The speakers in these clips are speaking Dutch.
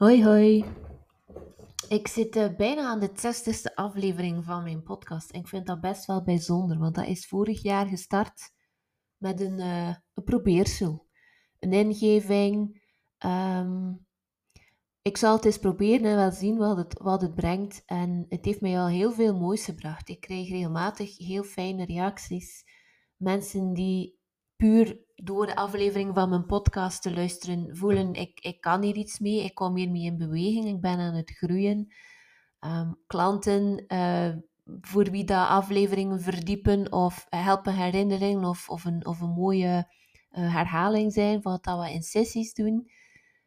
Hoi, hoi. Ik zit uh, bijna aan de 60ste aflevering van mijn podcast. En ik vind dat best wel bijzonder, want dat is vorig jaar gestart met een, uh, een probeersel. Een ingeving. Um, ik zal het eens proberen en wel zien wat het, wat het brengt. En het heeft mij al heel veel moois gebracht. Ik krijg regelmatig heel fijne reacties. Mensen die puur door de aflevering van mijn podcast te luisteren voelen, ik, ik kan hier iets mee, ik kom hier mee in beweging, ik ben aan het groeien. Um, klanten uh, voor wie dat afleveringen verdiepen of helpen herinneren of, of, een, of een mooie uh, herhaling zijn van wat dat we in sessies doen.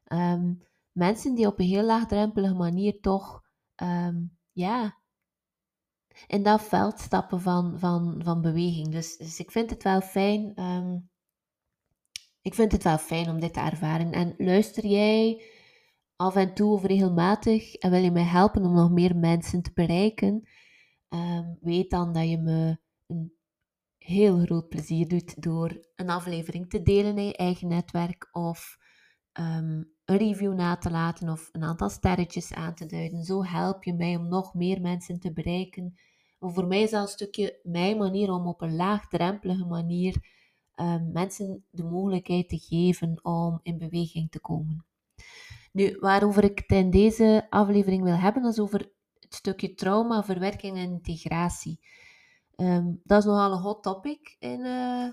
Um, mensen die op een heel laagdrempelige manier toch um, ja, in dat veld stappen van, van, van beweging. Dus, dus ik vind het wel fijn. Ik vind het wel fijn om dit te ervaren. En luister jij af en toe of regelmatig en wil je mij helpen om nog meer mensen te bereiken? Um, weet dan dat je me een heel groot plezier doet door een aflevering te delen in je eigen netwerk of um, een review na te laten of een aantal sterretjes aan te duiden. Zo help je mij om nog meer mensen te bereiken. voor mij is dat een stukje mijn manier om op een laagdrempelige manier um, mensen de mogelijkheid te geven om in beweging te komen. Nu, waarover ik het in deze aflevering wil hebben, is over het stukje trauma, verwerking en integratie. Um, dat is nogal een hot topic in, uh,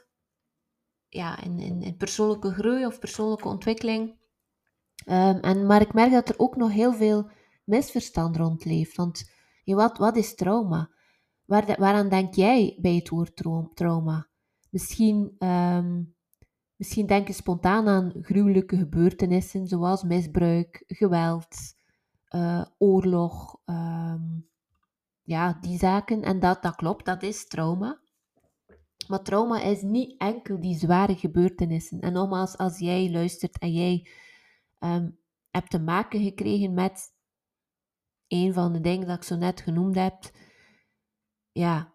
ja, in, in, persoonlijke groei of persoonlijke ontwikkeling. Um, en, maar ik merk dat er ook nog heel veel misverstand rond leeft. Want wat, wat is trauma? Waar, waaraan denk jij bij het woord trauma? Misschien, um, misschien denk je spontaan aan gruwelijke gebeurtenissen zoals misbruik, geweld, uh, oorlog, um, ja, die zaken. En dat, dat klopt, dat is trauma. Maar trauma is niet enkel die zware gebeurtenissen. En nogmaals, als jij luistert en jij um, hebt te maken gekregen met een van de dingen dat ik zo net genoemd heb, ja,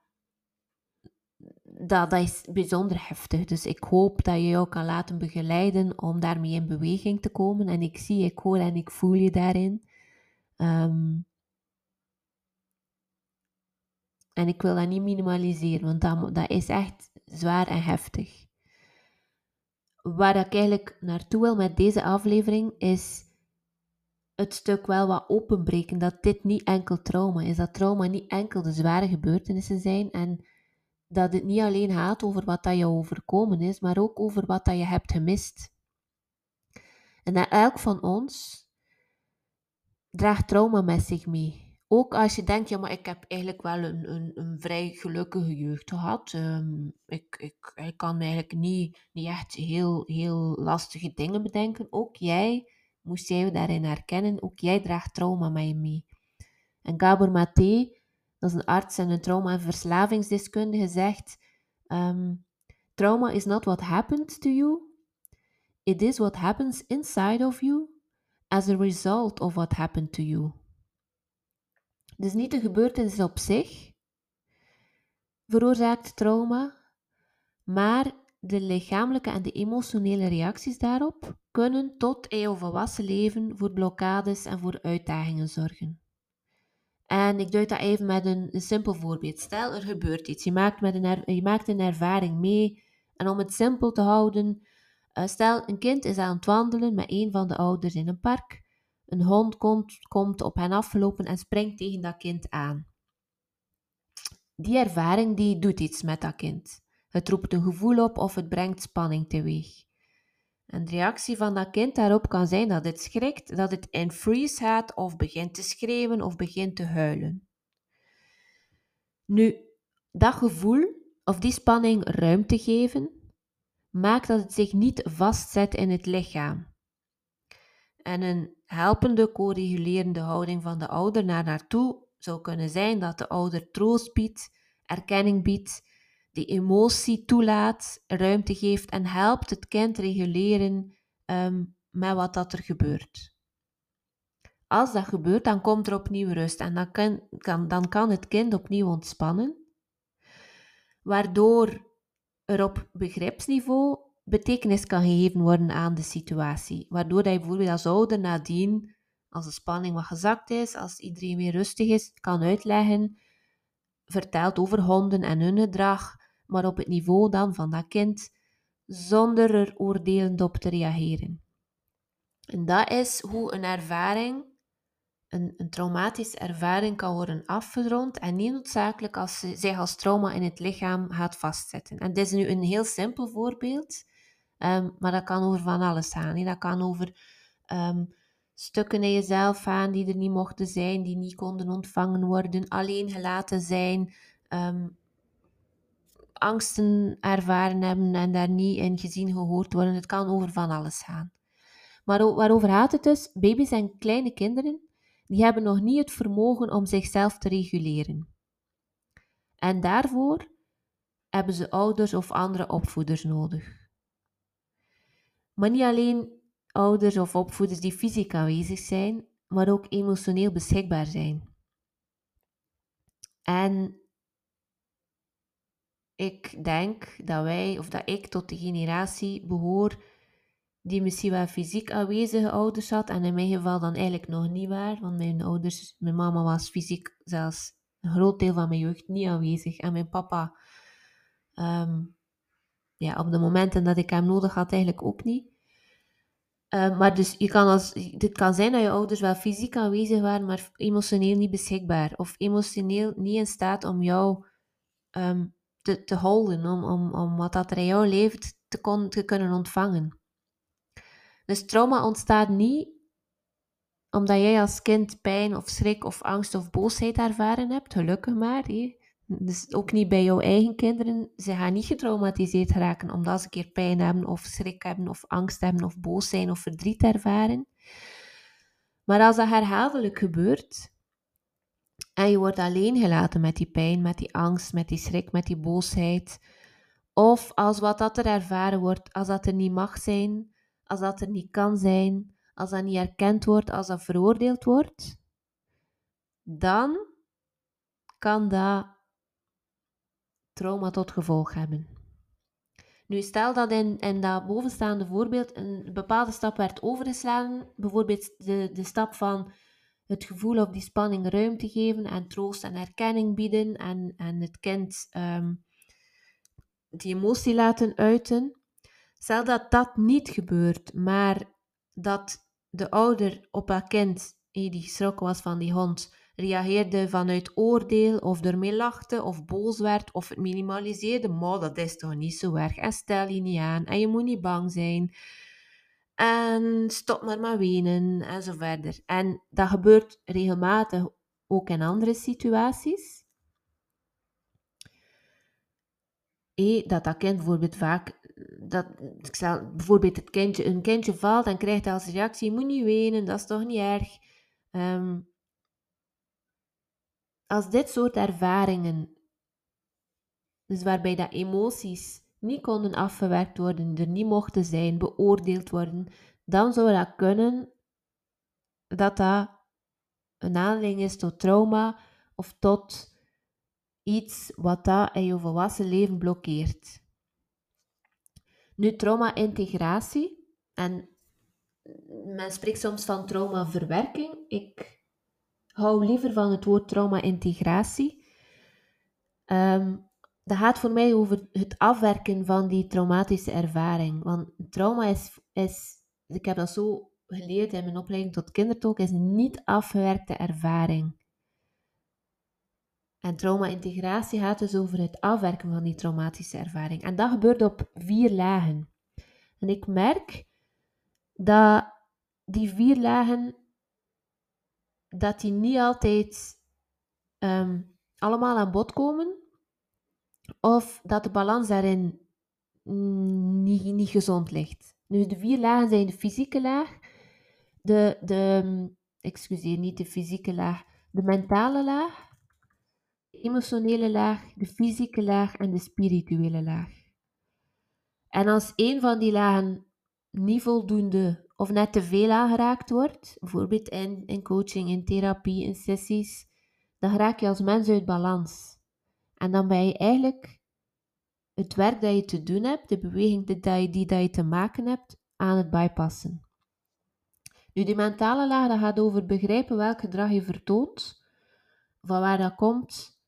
dat, dat is bijzonder heftig. Dus ik hoop dat je jou kan laten begeleiden om daarmee in beweging te komen. En ik zie, ik hoor en ik voel je daarin. Um, en ik wil dat niet minimaliseren, want dat, dat is echt zwaar en heftig. Waar ik eigenlijk naartoe wil met deze aflevering is het stuk wel wat openbreken dat dit niet enkel trauma is. Dat trauma niet enkel de zware gebeurtenissen zijn en dat het niet alleen gaat over wat dat je overkomen is, maar ook over wat dat je hebt gemist. En dat elk van ons draagt trauma met zich mee. Ook als je denkt, ja, maar ik heb eigenlijk wel een, een, een vrij gelukkige jeugd gehad. Um, ik, ik, ik kan eigenlijk niet, niet echt heel, heel lastige dingen bedenken. Ook jij, moest jij daarin herkennen, ook jij draagt trauma met je mee. En Gabor Maté dat is een arts en een trauma- en verslavingsdeskundige, zegt: um, Trauma is not what happened to you, it is what happens inside of you as a result of what happened to you. Dus niet de gebeurtenis op zich veroorzaakt trauma, maar de lichamelijke en de emotionele reacties daarop kunnen tot in volwassen leven voor blokkades en voor uitdagingen zorgen. En ik duid dat even met een, simpel voorbeeld. Stel, er gebeurt iets. Je maakt, met een, je maakt een ervaring mee. En om het simpel te houden, uh, stel, een kind is aan het wandelen met een van de ouders in een park. Een hond komt, komt op hen afgelopen en springt tegen dat kind aan. Die ervaring die doet iets met dat kind. Het roept een gevoel op of het brengt spanning teweeg. En de reactie van dat kind daarop kan zijn dat het schrikt, dat het in freeze gaat of begint te schreeuwen of begint te huilen. Nu, dat gevoel of die spanning ruimte geven, maakt dat het zich niet vastzet in het lichaam. En een helpende, co-regulerende houding van de ouder naar naartoe zou kunnen zijn dat de ouder troost biedt, erkenning biedt die emotie toelaat, ruimte geeft en helpt het kind reguleren um, met wat dat er gebeurt. Als dat gebeurt, dan komt er opnieuw rust en dan kan, kan, dan kan het kind opnieuw ontspannen, waardoor er op begripsniveau betekenis kan gegeven worden aan de situatie. Waardoor je bijvoorbeeld als ouder nadien, als de spanning wat gezakt is, als iedereen weer rustig is, kan uitleggen, vertelt over honden en hun gedrag, maar op het niveau dan van dat kind, zonder er oordelend op te reageren. En dat is hoe een ervaring, een, een traumatische ervaring, kan worden afgerond en niet noodzakelijk als ze zich als trauma in het lichaam gaat vastzetten. En dit is nu een heel simpel voorbeeld, ehm, maar dat kan over van alles gaan. Dat kan over ehm, stukken in jezelf gaan die er niet mochten zijn, die niet konden ontvangen worden, alleen gelaten zijn, ehm, angsten ervaren hebben en daar niet in gezien gehoord worden. Het kan over van alles gaan. Maar waarover gaat het dus? Baby's en kleine kinderen, die hebben nog niet het vermogen om zichzelf te reguleren. En daarvoor hebben ze ouders of andere opvoeders nodig. Maar niet alleen ouders of opvoeders die fysiek aanwezig zijn, maar ook emotioneel beschikbaar zijn. En ik denk dat wij, of dat ik tot de generatie behoor die misschien wel fysiek aanwezige ouders had. En in mijn geval dan eigenlijk nog niet waar, want mijn ouders, mijn mama was fysiek zelfs een groot deel van mijn jeugd niet aanwezig. En mijn papa, ehm, ja, op de momenten dat ik hem nodig had, eigenlijk ook niet. Ehm, maar dus je kan als, het kan zijn dat je ouders wel fysiek aanwezig waren, maar emotioneel niet beschikbaar. Of emotioneel niet in staat om jou um, te, te houden, om, om, om wat dat er in jou leeft te, kon, te kunnen ontvangen. Dus trauma ontstaat niet omdat jij als kind pijn of schrik of angst of boosheid ervaren hebt, gelukkig maar. Dus ook niet bij jouw eigen kinderen. Ze gaan niet getraumatiseerd raken omdat ze een keer pijn hebben of schrik hebben of angst hebben of boos zijn of verdriet ervaren. Maar als dat herhaaldelijk gebeurt en je wordt alleen gelaten met die pijn, met die angst, met die schrik, met die boosheid, of als wat dat er ervaren wordt, als dat er niet mag zijn, als dat er niet kan zijn, als dat niet erkend wordt, als dat veroordeeld wordt, dan kan dat trauma tot gevolg hebben. Nu, stel dat in, in dat bovenstaande voorbeeld een bepaalde stap werd overgeslagen, bijvoorbeeld de, de stap van het gevoel of die spanning ruimte geven en troost en erkenning bieden en, en het kind um, die emotie laten uiten. Stel dat dat niet gebeurt, maar dat de ouder op haar kind, die geschrokken was van die hond, reageerde vanuit oordeel of ermee lachte of boos werd of het minimaliseerde. Maar dat is toch niet zo erg. En stel je niet aan en je moet niet bang zijn. En stop maar maar wenen en zo verder. En dat gebeurt regelmatig ook in andere situaties. E, dat dat kind bijvoorbeeld vaak dat, ik zal, bijvoorbeeld het kindje, een kindje valt en krijgt als reactie, moet niet wenen, dat is toch niet erg. Ehm, als dit soort ervaringen, dus waarbij dat emoties niet konden afgewerkt worden, er niet mochten zijn, beoordeeld worden, dan zou dat kunnen dat dat een aanleiding is tot trauma of tot iets wat dat in je volwassen leven blokkeert. Nu, trauma-integratie. En men spreekt soms van traumaverwerking. Ik hou liever van het woord trauma-integratie. Um, dat gaat voor mij over het afwerken van die traumatische ervaring. Want trauma is, is ik heb dat zo geleerd in mijn opleiding tot kindertolk, is een niet afgewerkte ervaring. En trauma-integratie gaat dus over het afwerken van die traumatische ervaring. En dat gebeurt op vier lagen. En ik merk dat die vier lagen, dat die niet altijd ehm, allemaal aan bod komen. Of dat de balans daarin niet, niet gezond ligt. Nu, de vier lagen zijn de fysieke laag, de, de, excuseer, niet de fysieke laag, de mentale laag, emotionele laag, de fysieke laag en de spirituele laag. En als een van die lagen niet voldoende of net te veel aangeraakt wordt, bijvoorbeeld in, in coaching, in therapie, in sessies, dan raak je als mens uit balans. En dan ben je eigenlijk het werk dat je te doen hebt, de beweging die, die, die je te maken hebt, aan het bypassen. Nu, die mentale laag dat gaat over begrijpen welk gedrag je vertoont, van waar dat komt,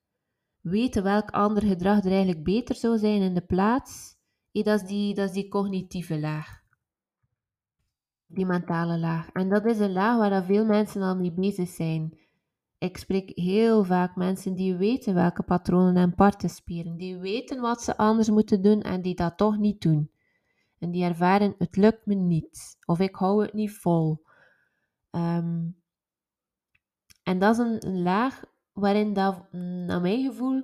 weten welk ander gedrag er eigenlijk beter zou zijn in de plaats. dat, is die, dat is die cognitieve laag. Die mentale laag. En dat is een laag waar veel mensen al mee bezig zijn. Ik spreek heel vaak mensen die weten welke patronen en parten spelen, die weten wat ze anders moeten doen en die dat toch niet doen. En die ervaren, het lukt me niet, of ik hou het niet vol. Ehm, en dat is een, laag waarin dat, naar mijn gevoel,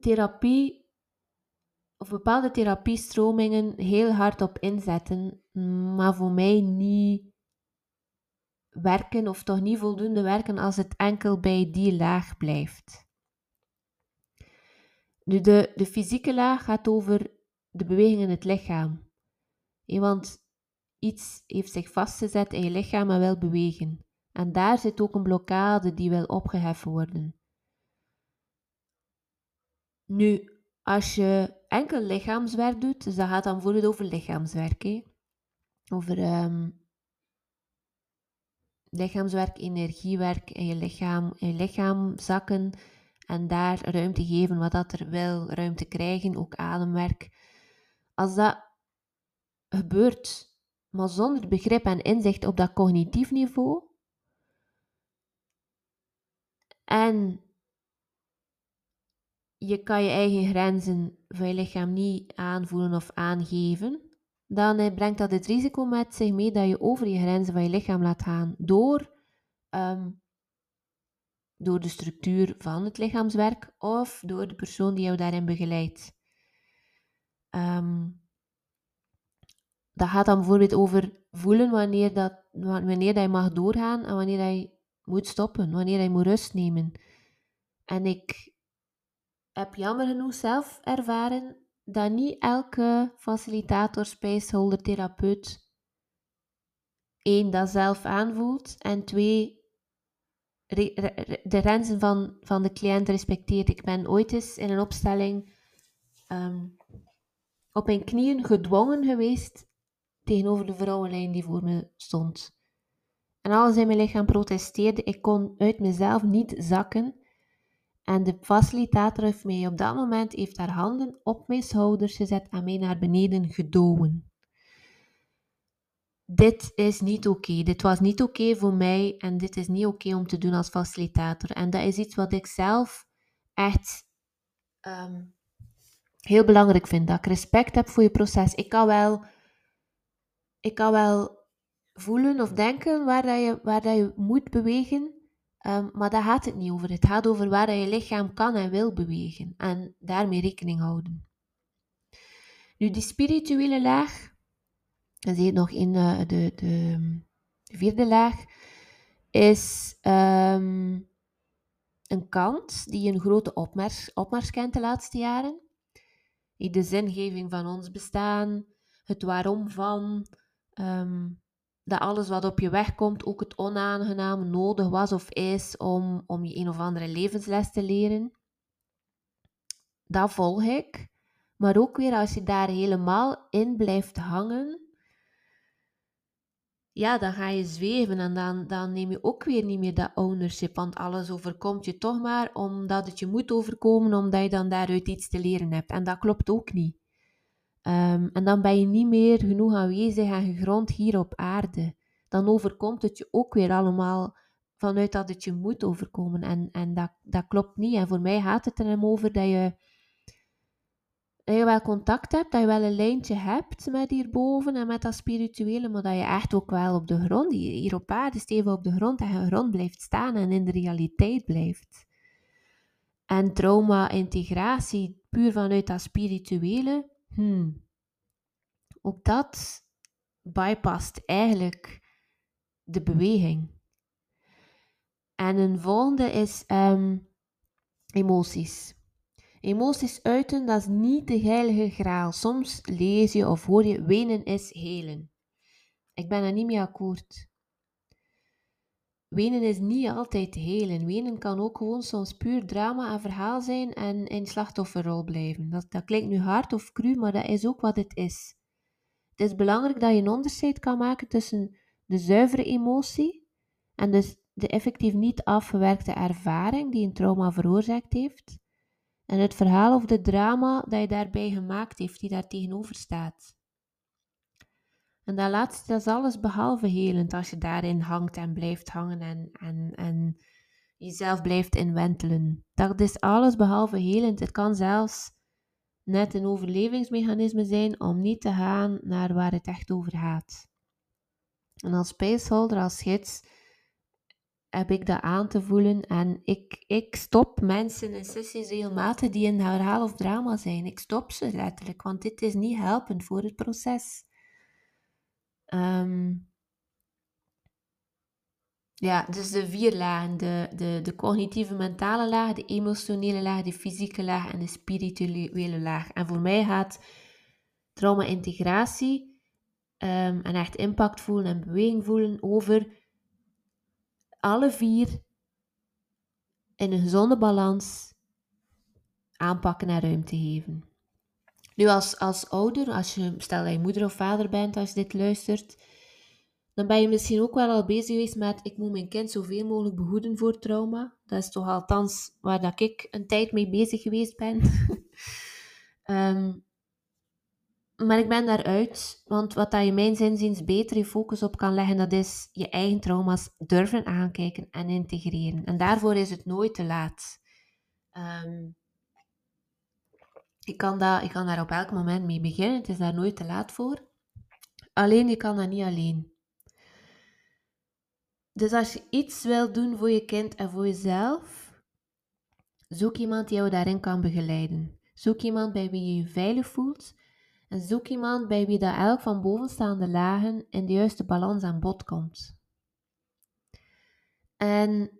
therapie of bepaalde therapiestromingen heel hard op inzetten, maar voor mij niet werken of toch niet voldoende werken als het enkel bij die laag blijft. Nu, de, de fysieke laag gaat over de beweging in het lichaam. want iets heeft zich vastgezet in je lichaam en wil bewegen. En daar zit ook een blokkade die wil opgeheffen worden. Nu, als je enkel lichaamswerk doet, dus dat gaat dan bijvoorbeeld over lichaamswerk, over um, lichaamswerk, energiewerk in je lichaam, in je lichaam zakken en daar ruimte geven wat dat er wil, ruimte krijgen, ook ademwerk. Als dat gebeurt, maar zonder begrip en inzicht op dat cognitief niveau, en je kan je eigen grenzen van je lichaam niet aanvoelen of aangeven, dan eh, brengt dat het risico met zich mee dat je over je grenzen van je lichaam laat gaan door, ehm, door de structuur van het lichaamswerk of door de persoon die jou daarin begeleidt. Ehm, dat gaat dan bijvoorbeeld over voelen wanneer, dat, wanneer dat je mag doorgaan en wanneer dat je moet stoppen, wanneer je moet rust nemen. En ik heb jammer genoeg zelf ervaren dat niet elke facilitator, spaceholder, therapeut één, dat zelf aanvoelt en twee, de grenzen van, van de cliënt respecteert. Ik ben ooit eens in een opstelling ehm, op mijn knieën gedwongen geweest tegenover de vrouwenlijn die voor me stond. En alles in mijn lichaam protesteerde. Ik kon uit mezelf niet zakken. En de facilitator heeft mij op dat moment heeft haar handen op mijn schouders gezet en mij naar beneden gedowen. Dit is niet oké. Dit was niet oké voor mij en dit is niet oké om te doen als facilitator. En dat is iets wat ik zelf echt ehm, heel belangrijk vind. Dat ik respect heb voor je proces. Ik kan wel, ik kan wel voelen of denken waar, dat je, waar dat je moet bewegen. Ehm, maar daar gaat het niet over. Het gaat over waar je lichaam kan en wil bewegen. En daarmee rekening houden. Nu, die spirituele laag, dan zie je nog in uh, de, de, vierde laag, is um, een kant die een grote opmars, opmars kent de laatste jaren. De zingeving van ons bestaan, het waarom van, um, dat alles wat op je weg komt, ook het onaangename, nodig was of is om, om je een of andere levensles te leren. Dat volg ik. Maar ook weer als je daar helemaal in blijft hangen, ja, dan ga je zweven en dan, dan neem je ook weer niet meer dat ownership. Want alles overkomt je toch maar omdat het je moet overkomen, omdat je dan daaruit iets te leren hebt. En dat klopt ook niet. Ehm, en dan ben je niet meer genoeg aanwezig en gegrond hier op aarde. Dan overkomt het je ook weer allemaal vanuit dat het je moet overkomen. En, en dat, dat klopt niet. En voor mij gaat het er hem over dat je, dat je wel contact hebt, dat je wel een lijntje hebt met hierboven en met dat spirituele, maar dat je echt ook wel op de grond, hier op aarde, stevig op de grond en grond blijft staan en in de realiteit blijft. En trauma-integratie, puur vanuit dat spirituele, hmm, ook dat bypast eigenlijk de beweging. En een volgende is ehm, emoties. Emoties uiten, dat is niet de heilige graal. Soms lees je of hoor je, wenen is helen. Ik ben er niet mee akkoord. Wenen is niet altijd helen. Wenen kan ook gewoon soms puur drama en verhaal zijn en in slachtofferrol blijven. Dat, dat klinkt nu hard of cru, maar dat is ook wat het is. Het is belangrijk dat je een onderscheid kan maken tussen de zuivere emotie en dus de effectief niet afgewerkte ervaring die een trauma veroorzaakt heeft. En het verhaal of de drama dat je daarbij gemaakt heeft, die daar tegenover staat. En dat laatste, dat is alles behalve helend als je daarin hangt en blijft hangen en, en, en jezelf blijft inwentelen. Dat is alles behalve helend. Het kan zelfs net een overlevingsmechanisme zijn om niet te gaan naar waar het echt over gaat. En als spaceholder, als gids, heb ik dat aan te voelen. En ik, ik stop mensen in sessies regelmatig die in herhaal of drama zijn. Ik stop ze letterlijk, want dit is niet helpend voor het proces. Um, ja, dus de vier lagen. De, de, de cognitieve mentale laag, de emotionele laag, de fysieke laag en de spirituele laag. En voor mij gaat trauma-integratie um, en echt impact voelen en beweging voelen over alle vier in een gezonde balans aanpakken en ruimte geven. Nu als, als ouder, als je, stel dat je moeder of vader bent als je dit luistert, dan ben je misschien ook wel al bezig geweest met ik moet mijn kind zoveel mogelijk behoeden voor trauma. Dat is toch althans waar dat ik een tijd mee bezig geweest ben. Ehm, maar ik ben daaruit, want wat dat je mijn zinziens beter je focus op kan leggen, dat is je eigen trauma's durven aankijken en integreren. En daarvoor is het nooit te laat. Um, ik, kan dat, ik kan daar op elk moment mee beginnen, het is daar nooit te laat voor. Alleen, je kan dat niet alleen. Dus als je iets wil doen voor je kind en voor jezelf, zoek iemand die jou daarin kan begeleiden. Zoek iemand bij wie je je veilig voelt. En zoek iemand bij wie dat elk van bovenstaande lagen in de juiste balans aan bod komt. En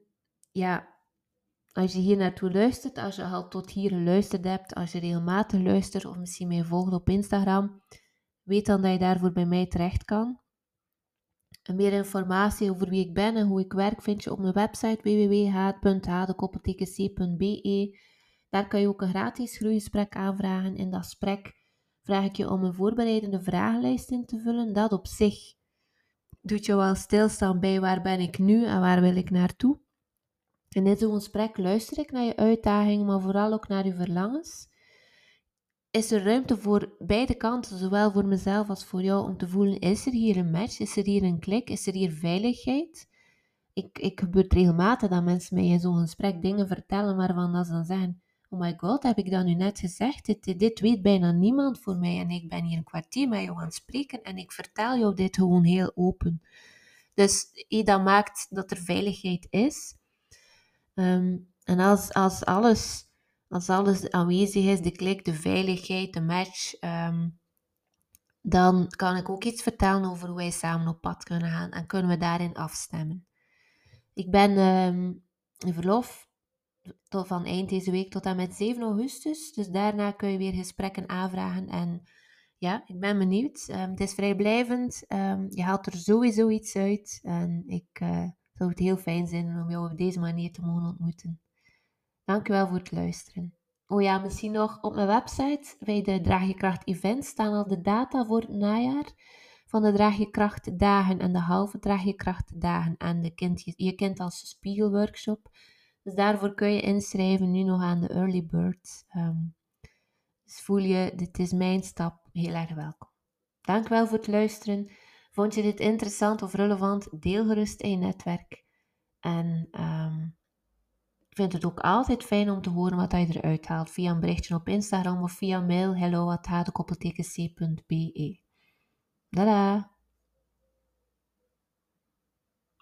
ja, als je hier naartoe luistert, als je al tot hier geluisterd hebt, als je regelmatig luistert of misschien mij volgt op Instagram, weet dan dat je daarvoor bij mij terecht kan. En meer informatie over wie ik ben en hoe ik werk vind je op mijn website www.hadekoppeltekenc.be. Daar kan je ook een gratis groeigesprek aanvragen. In dat gesprek vraag ik je om een voorbereidende vragenlijst in te vullen. Dat op zich doet je wel stilstaan bij waar ben ik nu en waar wil ik naartoe. In dit gesprek luister ik naar je uitdagingen, maar vooral ook naar je verlangens is er ruimte voor beide kanten, zowel voor mezelf als voor jou, om te voelen: is er hier een match? Is er hier een klik? Is er hier veiligheid? Ik, ik gebeurt regelmatig dat mensen mij in zo'n gesprek dingen vertellen waarvan dat ze dan zeggen: Oh my god, heb ik dat nu net gezegd? Dit, weet bijna niemand voor mij en ik ben hier een kwartier met jou aan het spreken en ik vertel jou dit gewoon heel open. Dus dat maakt dat er veiligheid is. Ehm, en als, als alles als alles aanwezig is, de klik, de veiligheid, de match, ehm, dan kan ik ook iets vertellen over hoe wij samen op pad kunnen gaan en kunnen we daarin afstemmen. Ik ben um, in verlof tot van eind deze week tot en met 7 augustus, dus daarna kun je weer gesprekken aanvragen en ja, ik ben benieuwd. Um, het is vrijblijvend, je haalt er sowieso iets uit en ik uh, zou het heel fijn zijn om jou op deze manier te mogen ontmoeten. Dankjewel voor het luisteren. Oh ja, misschien nog op mijn website bij de Draag je Kracht event staan al de data voor het najaar van de Draag je Kracht dagen en de halve Draag je Kracht dagen en de kind, je, kind als spiegelworkshop. Dus daarvoor kun je inschrijven nu nog aan de early bird. Um, dus voel je, dit is mijn stap, heel erg welkom. Dankjewel voor het luisteren. Vond je dit interessant of relevant? Deel gerust in je netwerk. En um, ik vind het ook altijd fijn om te horen wat je eruit haalt via een berichtje op Instagram of via mail hello.hadekoppeltekenc.be. Dada!